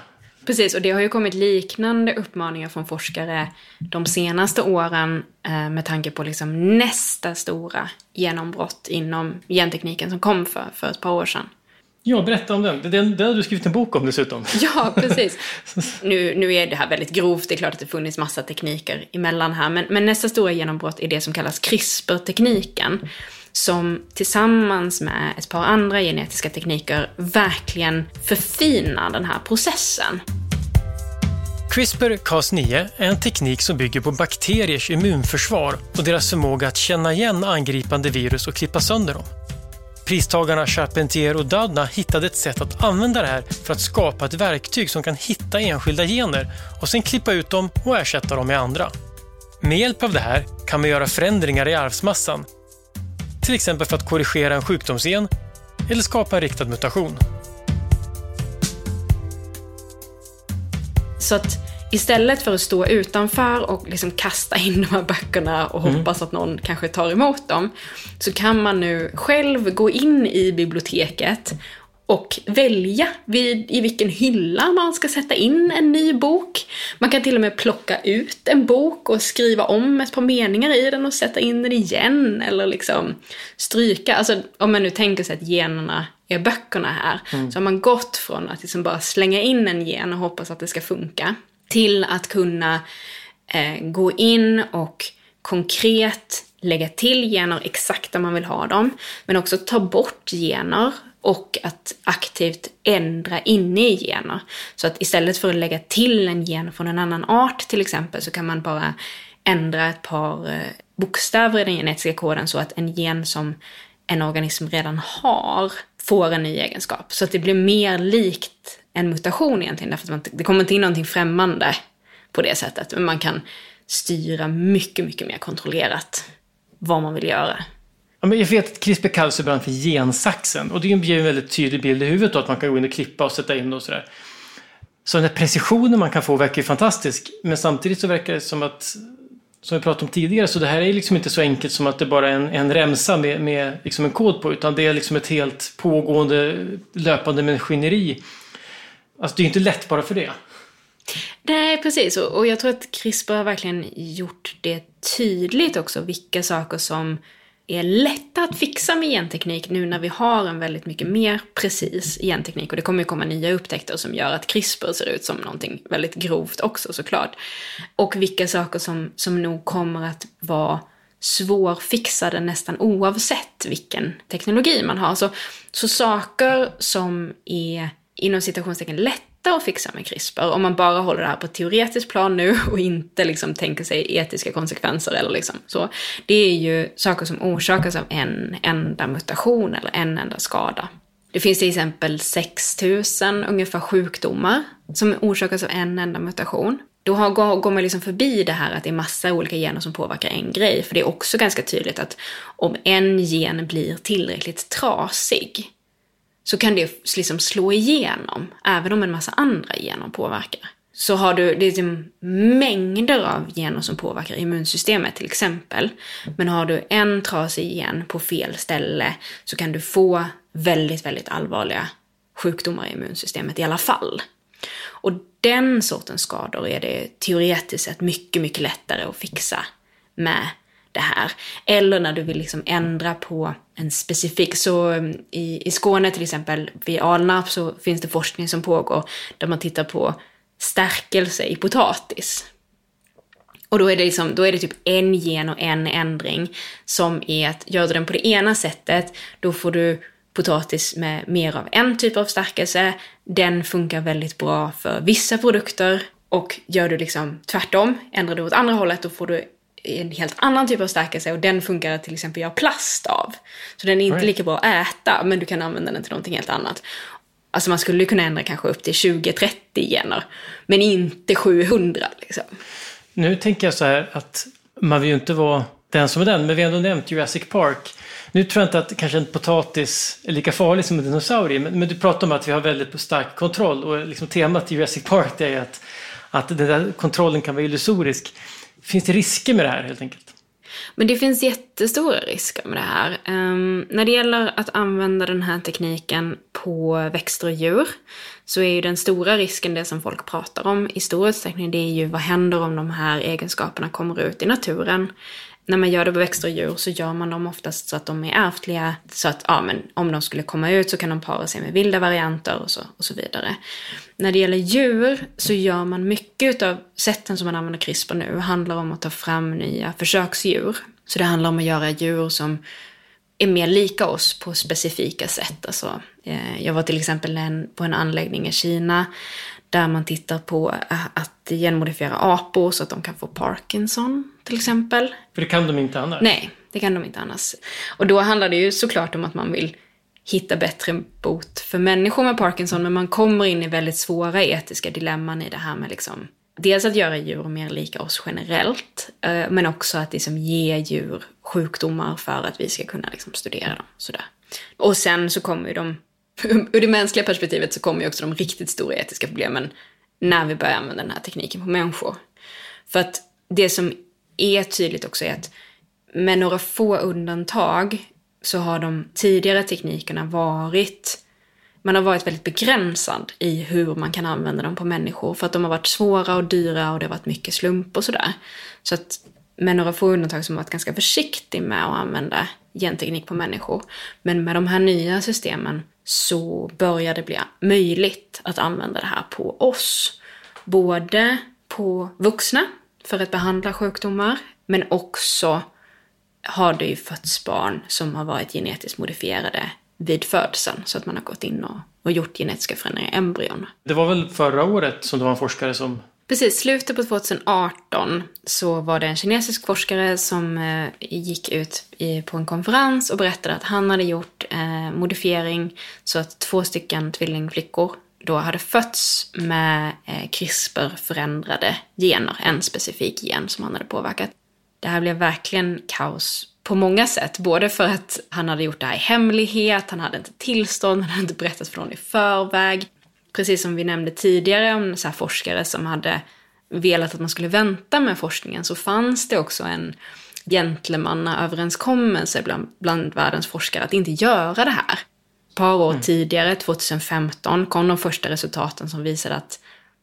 Speaker 2: Precis, och det har ju kommit liknande uppmaningar från forskare de senaste åren eh, med tanke på liksom nästa stora genombrott inom gentekniken som kom för, för ett par år sedan.
Speaker 1: Ja, berätta om den. Den, den har du skrivit en bok om dessutom. (laughs)
Speaker 2: Ja, precis. (laughs) Nu, nu är det här väldigt grovt, det är klart att det funnits massa tekniker emellan här, men, men nästa stora genombrott är det som kallas CRISPR-tekniken som tillsammans med ett par andra genetiska tekniker verkligen förfinar den här processen.
Speaker 1: CRISPR-Cas9 är en teknik som bygger på bakteriers immunförsvar och deras förmåga att känna igen angripande virus och klippa sönder dem. Pristagarna Charpentier och Doudna hittade ett sätt att använda det här för att skapa ett verktyg som kan hitta enskilda gener och sen klippa ut dem och ersätta dem med andra. Med hjälp av det här kan man göra förändringar i arvsmassan till exempel för att korrigera en sjukdomsgen eller skapa en riktad mutation.
Speaker 2: Så att istället för att stå utanför och liksom kasta in de här böckerna och mm. hoppas att någon kanske tar emot dem, så kan man nu själv gå in i biblioteket och välja vid, i vilken hylla man ska sätta in en ny bok. Man kan till och med plocka ut en bok och skriva om ett par meningar i den och sätta in den igen eller liksom stryka. Alltså om man nu tänker sig att generna är böckerna här, mm. så har man gått från att liksom bara slänga in en gen och hoppas att det ska funka, till att kunna eh, gå in och konkret lägga till gener exakt där man vill ha dem, men också ta bort gener och att aktivt ändra inne i gener. Så att istället för att lägga till en gen från en annan art till exempel så kan man bara ändra ett par eh, bokstäver i den genetiska koden så att en gen som en organism redan har får en ny egenskap. Så att det blir mer likt en mutation egentligen, därför att man, det kommer inte in någonting främmande på det sättet. Men man kan styra mycket, mycket mer kontrollerat vad man vill göra.
Speaker 1: Ja, men jag vet att CRISPR kallas ibland för gensaxen och det ger en väldigt tydlig bild i huvudet då, att man kan gå in och klippa och sätta in och sådär. Så den här precisionen man kan få verkar ju fantastisk, men samtidigt så verkar det som att som vi pratade om tidigare, så det här är liksom inte så enkelt som att det bara är en, en remsa med, med liksom en kod på, utan det är liksom ett helt pågående löpande maskineri. Alltså det är inte lätt bara för det.
Speaker 2: Nej, precis. Och jag tror att CRISPR har verkligen gjort det tydligt också vilka saker som är lätta att fixa med genteknik nu när vi har en väldigt mycket mer precis genteknik. Och det kommer ju komma nya upptäckter som gör att CRISPR ser ut som någonting väldigt grovt också såklart. Och vilka saker som, som nog kommer att vara svårfixade nästan oavsett vilken teknologi man har. Så, så saker som är inom citationstecken lätt att fixa med CRISPR om man bara håller det här på ett teoretiskt plan nu (laughs) och inte liksom tänker sig etiska konsekvenser eller liksom så. Det är ju saker som orsakas av en enda mutation eller en enda skada. Det finns till exempel 6000 ungefär sjukdomar som orsakas av en enda mutation. Då har, går man liksom förbi det här att det är massa olika gener som påverkar en grej. För det är också ganska tydligt att om en gen blir tillräckligt trasig så kan det liksom slå igenom, även om en massa andra gener påverkar. Så har du, det är liksom mängder av gener som påverkar immunsystemet till exempel. Men har du en trasig gen på fel ställe så kan du få väldigt, väldigt allvarliga sjukdomar i immunsystemet i alla fall. Och den sortens skador är det teoretiskt sett mycket, mycket lättare att fixa med det här. Eller när du vill liksom ändra på en specifik, så mm, i, i Skåne till exempel, vid Alnarp så finns det forskning som pågår där man tittar på stärkelse i potatis. Och då är, det liksom, då är det typ en gen och en ändring som är att gör du den på det ena sättet, då får du potatis med mer av en typ av stärkelse. Den funkar väldigt bra för vissa produkter. Och gör du liksom tvärtom, ändrar du åt andra hållet, då får du en helt annan typ av stärkelse och den funkar att till exempel göra plast av. Så den är inte right. lika bra att äta, men du kan använda den till någonting helt annat. Alltså man skulle kunna ändra kanske upp till 20-30 gener, men inte 700 liksom.
Speaker 1: Nu tänker jag så här att man vill ju inte vara den som är den, men vi har ändå nämnt Jurassic Park. Nu tror jag inte att kanske en potatis är lika farlig som en dinosaurie, men, men du pratar om att vi har väldigt stark kontroll och liksom temat i Jurassic Park är att, att den där kontrollen kan vara illusorisk. Finns det risker med det här helt enkelt?
Speaker 2: Men det finns jättestora risker med det här. Um, när det gäller att använda den här tekniken på växter och djur så är ju den stora risken det som folk pratar om i stor utsträckning, det är ju vad händer om de här egenskaperna kommer ut i naturen när man gör det på växter och djur så gör man dem oftast så att de är ärftliga. Så att ja, men om de skulle komma ut så kan de para sig med vilda varianter och så, och så vidare. När det gäller djur så gör man mycket av sätten som man använder CRISPR nu handlar om att ta fram nya försöksdjur. Så det handlar om att göra djur som är mer lika oss på specifika sätt. Alltså, eh, jag var till exempel på en anläggning i Kina där man tittar på eh, att genmodifiera apor så att de kan få Parkinson till exempel.
Speaker 1: För det kan de inte annars?
Speaker 2: Nej, det kan de inte annars. Och då handlar det ju såklart om att man vill hitta bättre bot för människor med Parkinson, men man kommer in i väldigt svåra etiska dilemman i det här med liksom Dels att göra djur mer lika oss generellt, eh, men också att liksom ge djur sjukdomar för att vi ska kunna liksom studera dem. Sådär. Och sen så kommer ju de, (laughs) ur det mänskliga perspektivet så kommer ju också de riktigt stora etiska problemen när vi börjar använda den här tekniken på människor. För att det som är tydligt också är att med några få undantag så har de tidigare teknikerna varit man har varit väldigt begränsad i hur man kan använda dem på människor för att de har varit svåra och dyra och det har varit mycket slump och sådär. Så att med några få undantag som varit ganska försiktig med att använda genteknik på människor. Men med de här nya systemen så börjar det bli möjligt att använda det här på oss. Både på vuxna för att behandla sjukdomar, men också har det ju fötts barn som har varit genetiskt modifierade vid födseln. Så att man har gått in och, och gjort genetiska förändringar i embryon.
Speaker 1: Det var väl förra året som det var en forskare som
Speaker 2: Precis, slutet på 2018 så var det en kinesisk forskare som eh, gick ut i, på en konferens och berättade att han hade gjort eh, modifiering så att två stycken tvillingflickor då hade fötts med eh, CRISPR-förändrade gener, en specifik gen som han hade påverkat. Det här blev verkligen kaos på många sätt. Både för att han hade gjort det här i hemlighet, han hade inte tillstånd, han hade inte berättat för någon i förväg precis som vi nämnde tidigare om så forskare som hade velat att man skulle vänta med forskningen så fanns det också en gentlemannaöverenskommelse bland, bland världens forskare att inte göra det här. Par år mm. tidigare, 2015, kom de första resultaten som visade att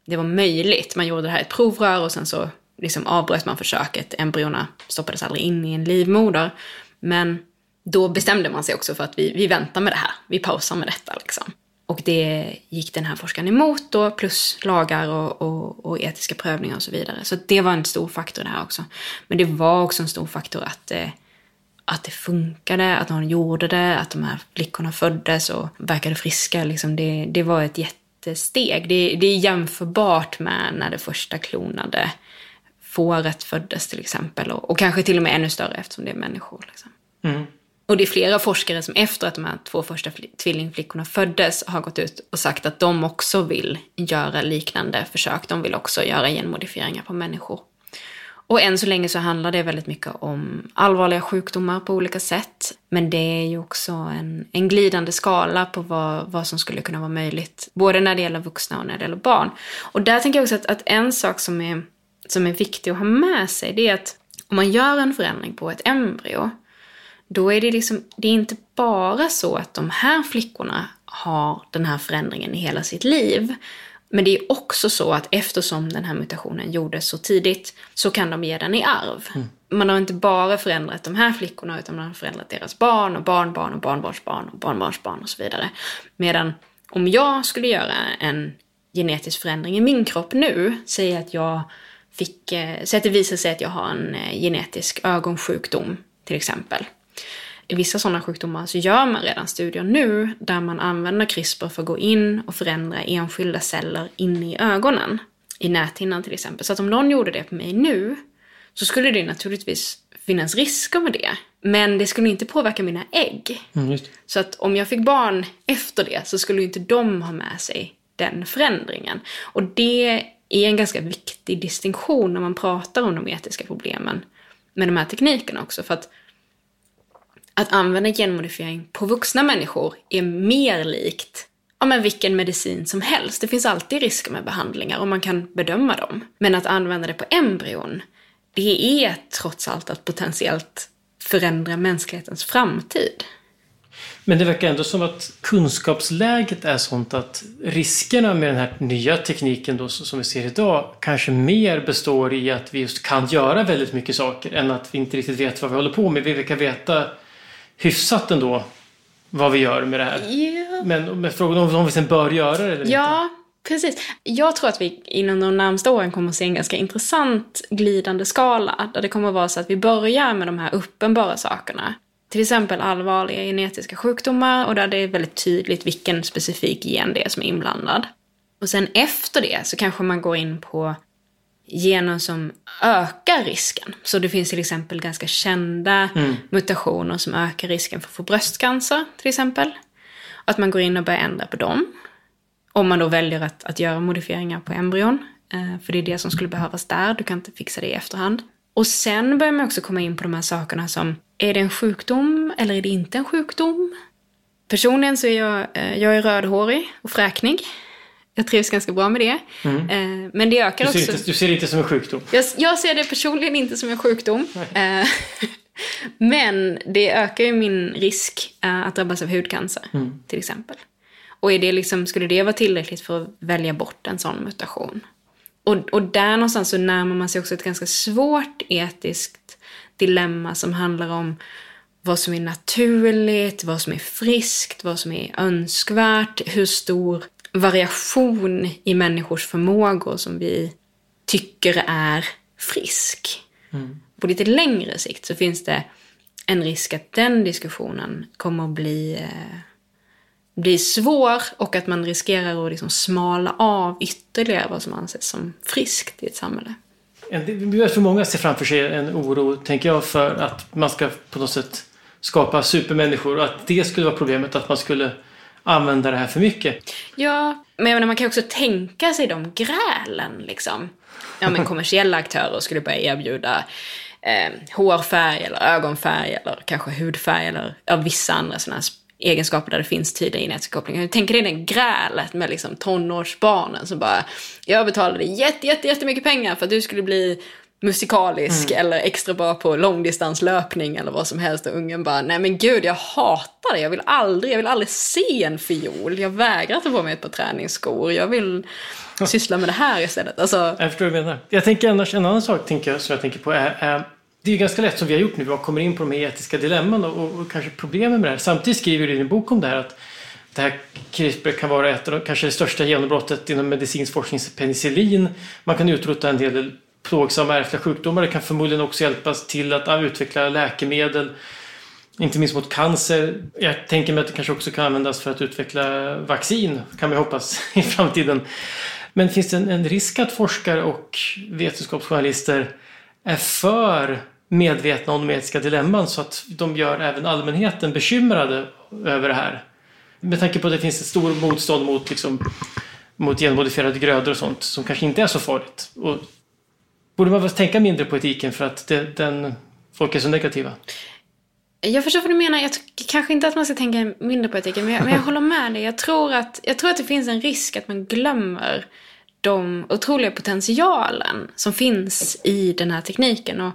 Speaker 2: det var möjligt. Man gjorde det här i ett provrör och sen så liksom avbröt man försöket. Embryona stoppades aldrig in i en livmoder. Men då bestämde man sig också för att vi, vi väntar med det här. Vi pausar med detta liksom. Och det gick den här forskaren emot då, plus lagar och, och, och, etiska prövningar och så vidare. Så det var en stor faktor det här också. Men det var också en stor faktor att, eh, att det funkade, att någon gjorde det, att de här flickorna föddes och verkade friska. Liksom det, det var ett jättesteg. Det, det är jämförbart med när det första klonade fåret föddes till exempel. Och, och kanske till och med ännu större eftersom det är människor. Liksom. Mm. Och det är flera forskare som efter att de här två första tvillingflickorna föddes har gått ut och sagt att de också vill göra liknande försök. De vill också göra genmodifieringar på människor. Och än så länge så handlar det väldigt mycket om allvarliga sjukdomar på olika sätt. Men det är ju också en, en glidande skala på vad, vad som skulle kunna vara möjligt. Både när det gäller vuxna och när det gäller barn. Och där tänker jag också att, att en sak som är, som är viktig att ha med sig, det är att om man gör en förändring på ett embryo då är det liksom, det är inte bara så att de här flickorna har den här förändringen i hela sitt liv. Men det är också så att eftersom den här mutationen gjordes så tidigt så kan de ge den i arv. Mm. Man har inte bara förändrat de här flickorna utan man har förändrat deras barn och barnbarn och barnbarnsbarn och barnbarnsbarn och så vidare. Medan om jag skulle göra en genetisk förändring i min kropp nu, säg att jag fick, eh, säg att det visar sig att jag har en eh, genetisk ögonsjukdom till exempel i vissa sådana sjukdomar så gör man redan studier nu där man använder CRISPR för att gå in och förändra enskilda celler inne i ögonen. I näthinnan till exempel. Så att om någon gjorde det på mig nu så skulle det naturligtvis finnas risker med det. Men det skulle inte påverka mina ägg. Mm, så att om jag fick barn efter det så skulle inte de ha med sig den förändringen. Och det är en ganska viktig distinktion när man pratar om de etiska problemen med de här teknikerna också. För att att använda genmodifiering på vuxna människor är mer likt ja, men vilken medicin som helst. Det finns alltid risker med behandlingar och man kan bedöma dem. Men att använda det på embryon, det är trots allt att potentiellt förändra mänsklighetens framtid.
Speaker 1: Men det verkar ändå som att kunskapsläget är sånt att riskerna med den här nya tekniken då, som vi ser idag kanske mer består i att vi just kan göra väldigt mycket saker än att vi inte riktigt vet vad vi håller på med. Vi verkar veta hyfsat ändå vad vi gör med det här. Yeah. Men, men frågan om vi sen bör göra det eller
Speaker 2: ja, inte. Precis. Jag tror att vi inom de närmsta åren kommer att se en ganska intressant glidande skala. Där det kommer att vara så att vi börjar med de här uppenbara sakerna. Till exempel allvarliga genetiska sjukdomar och där det är väldigt tydligt vilken specifik gen det är som är inblandad. Och sen efter det så kanske man går in på gener som ökar risken. Så det finns till exempel ganska kända mm. mutationer som ökar risken för att få bröstcancer till exempel. Att man går in och börjar ändra på dem. Om man då väljer att, att göra modifieringar på embryon. Eh, för det är det som skulle behövas där, du kan inte fixa det i efterhand. Och sen börjar man också komma in på de här sakerna som, är det en sjukdom eller är det inte en sjukdom? Personligen så är jag, eh, jag är rödhårig och fräknig. Jag trivs ganska bra med det. Mm. Eh, men det ökar
Speaker 1: du
Speaker 2: också...
Speaker 1: Inte, du ser det inte som en sjukdom?
Speaker 2: Jag, jag ser det personligen inte som en sjukdom. Eh, (laughs) men det ökar ju min risk eh, att drabbas av hudcancer, mm. till exempel. Och är det liksom, skulle det vara tillräckligt för att välja bort en sån mutation? Och, och där någonstans så närmar man sig också ett ganska svårt etiskt dilemma som handlar om vad som är naturligt, vad som är friskt, vad som är önskvärt, hur stor variation i människors förmågor som vi tycker är frisk. Mm. På lite längre sikt så finns det en risk att den diskussionen kommer att bli, eh, bli svår och att man riskerar att liksom smala av ytterligare vad som anses som friskt i ett samhälle.
Speaker 1: För många ser framför sig en oro, tänker jag, för att man ska på något sätt skapa supermänniskor och att det skulle vara problemet, att man skulle använda det här för mycket.
Speaker 2: Ja, men jag menar, man kan också tänka sig de grälen liksom. Ja, men (laughs) kommersiella aktörer skulle börja erbjuda eh, hårfärg eller ögonfärg eller kanske hudfärg eller ja, vissa andra sådana egenskaper där det finns tydliga genetiska kopplingar. Jag tänker dig det grälet med liksom tonårsbarnen som bara, jag betalade jätte, jätte, jättemycket pengar för att du skulle bli musikalisk mm. eller extra bra på långdistanslöpning eller vad som helst och ungen bara, nej men gud jag hatar det, jag vill aldrig, jag vill aldrig se en fiol, jag vägrar ta på mig ett par träningsskor, jag vill (laughs) syssla med det här istället. Alltså...
Speaker 1: Jag förstår vad du menar. Jag tänker annars, en annan sak tänker jag, som jag tänker på är, är det är ganska lätt som vi har gjort nu, vi kommer in på de här etiska dilemman och, och, och kanske problemen med det här. Samtidigt skriver du i din bok om det här att det här CRISPR kan vara ett av kanske det största genombrottet inom medicinsk forskning, penicillin. Man kan utrota en del plågsamma ärftliga sjukdomar. Det kan förmodligen också hjälpa till att utveckla läkemedel. Inte minst mot cancer. Jag tänker mig att det kanske också kan användas för att utveckla vaccin, kan vi hoppas, (laughs) i framtiden. Men finns det en, risk att forskare och vetenskapsjournalister är för medvetna om de etiska dilemman så att de gör även allmänheten bekymrade över det här? Med tanke på att det finns ett stort motstånd mot, liksom, mot genmodifierade grödor och sånt som kanske inte är så farligt. Och borde man tänka mindre på etiken för att det, den, folk är så negativa?
Speaker 2: Jag förstår vad du menar. Jag kanske inte att man ska tänka mindre på etiken, men jag, men jag håller med dig. Jag tror, att, jag tror att det finns en risk att man glömmer de otroliga potentialen som finns i den här tekniken. Och,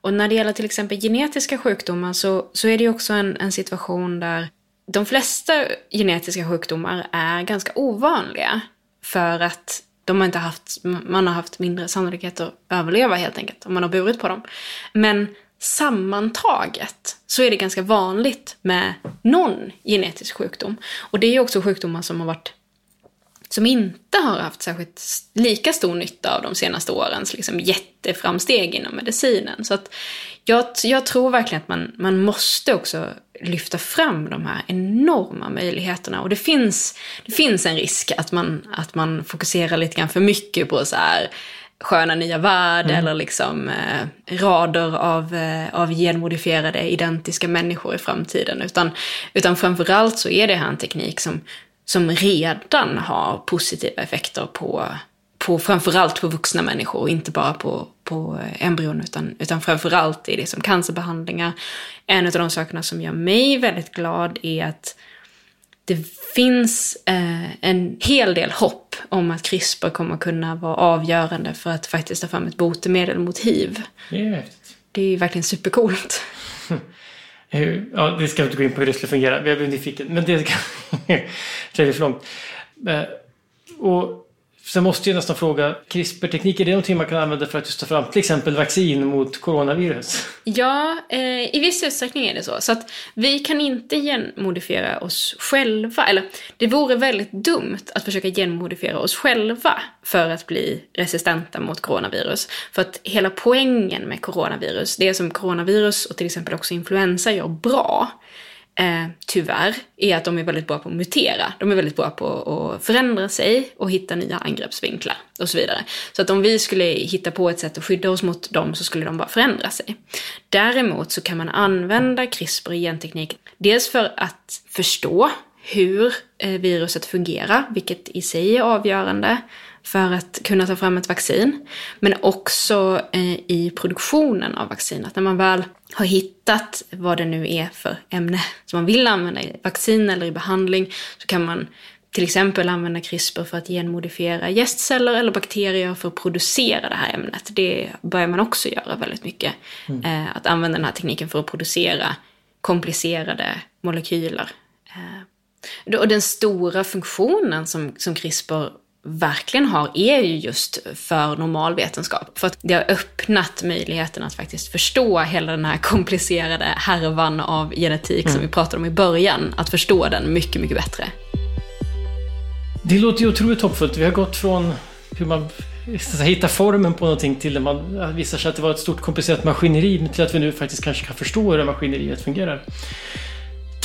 Speaker 2: och när det gäller till exempel genetiska sjukdomar så, så är det ju också en, en situation där de flesta genetiska sjukdomar är ganska ovanliga. För att de har inte haft, man har haft mindre sannolikhet att överleva helt enkelt om man har burit på dem. Men sammantaget så är det ganska vanligt med någon genetisk sjukdom. Och det är ju också sjukdomar som har varit som inte har haft särskilt lika stor nytta av de senaste årens liksom, jätteframsteg inom medicinen. Så att jag, jag tror verkligen att man, man måste också lyfta fram de här enorma möjligheterna. Och det finns, det finns en risk att man, att man fokuserar lite grann för mycket på så här sköna nya värld mm. eller liksom eh, rader av, eh, av genmodifierade identiska människor i framtiden. Utan, utan framförallt så är det här en teknik som, som redan har positiva effekter på, på framförallt på vuxna människor och inte bara på, på embryon utan, utan framförallt i det som cancerbehandlingar. En av de sakerna som gör mig väldigt glad är att det finns eh, en hel del hopp om att CRISPR kommer kunna vara avgörande för att faktiskt ta fram ett botemedel mot hiv.
Speaker 1: Det är
Speaker 2: Det är verkligen supercoolt. (laughs)
Speaker 1: Ja, det ska vi inte gå in på hur det skulle fungera. Vi är nyfiken. Men det kan för (laughs) långt. Eh, och Sen måste jag nästan fråga, CRISPR-teknik, är det någonting man kan använda för att just ta fram till exempel vaccin mot coronavirus?
Speaker 2: Ja, eh, i viss utsträckning är det så. Så att vi kan inte genmodifiera oss själva, eller det vore väldigt dumt att försöka genmodifiera oss själva för att bli resistenta mot coronavirus. För att hela poängen med coronavirus, det som coronavirus och till exempel också influensa gör bra, eh, tyvärr, är att de är väldigt bra på att mutera. De är väldigt bra på att förändra sig och hitta nya angreppsvinklar och så vidare. Så att om vi skulle hitta på ett sätt att skydda oss mot dem så skulle de bara förändra sig. Däremot så kan man använda CRISPR i genteknik, dels för att förstå hur eh, viruset fungerar, vilket i sig är avgörande för att kunna ta fram ett vaccin. Men också eh, i produktionen av vaccinet. När man väl har hittat vad det nu är för ämne som man vill använda i vaccin eller i behandling så kan man till exempel använda CRISPR för att genmodifiera gästceller eller bakterier för att producera det här ämnet. Det börjar man också göra väldigt mycket. Mm. Eh, att använda den här tekniken för att producera komplicerade molekyler. Eh, och den stora funktionen som, som CRISPR verkligen har är ju just för normalvetenskap. För att det har öppnat möjligheten att faktiskt förstå hela den här komplicerade härvan av genetik mm. som vi pratade om i början. Att förstå den mycket, mycket bättre.
Speaker 1: Det låter ju otroligt hoppfullt. Vi har gått från hur man hitta formen på någonting till det man visar sig att det var ett stort komplicerat maskineri till att vi nu faktiskt kanske kan förstå hur det maskineriet fungerar.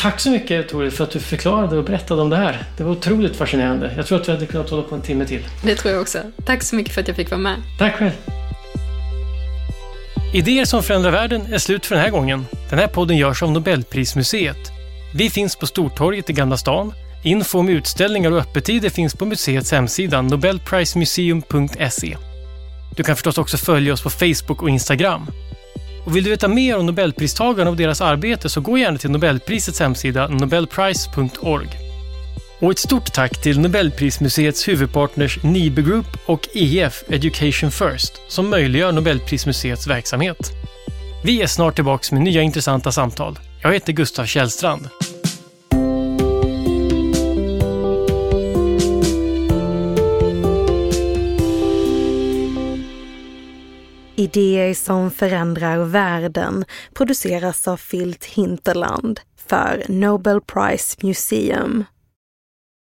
Speaker 1: Tack så mycket Tore för att du förklarade och berättade om det här. Det var otroligt fascinerande. Jag tror att vi hade kunnat hålla på en timme till.
Speaker 2: Det tror jag också. Tack så mycket för att jag fick vara med.
Speaker 1: Tack själv. Idéer som förändrar världen är slut för den här gången. Den här podden görs av Nobelprismuseet. Vi finns på Stortorget i Gamla stan. Info om utställningar och öppettider finns på museets hemsida nobelprismuseum.se. Du kan förstås också följa oss på Facebook och Instagram. Och vill du veta mer om Nobelpristagarna och deras arbete så gå gärna till Nobelprisets hemsida nobelprice.org. Och ett stort tack till Nobelprismuseets huvudpartners Nibe Group och EF Education First som möjliggör Nobelprismuseets verksamhet. Vi är snart tillbaka med nya intressanta samtal. Jag heter Gustav Källstrand.
Speaker 3: Idéer som förändrar världen produceras av Filt Hinterland för Nobel Prize Museum.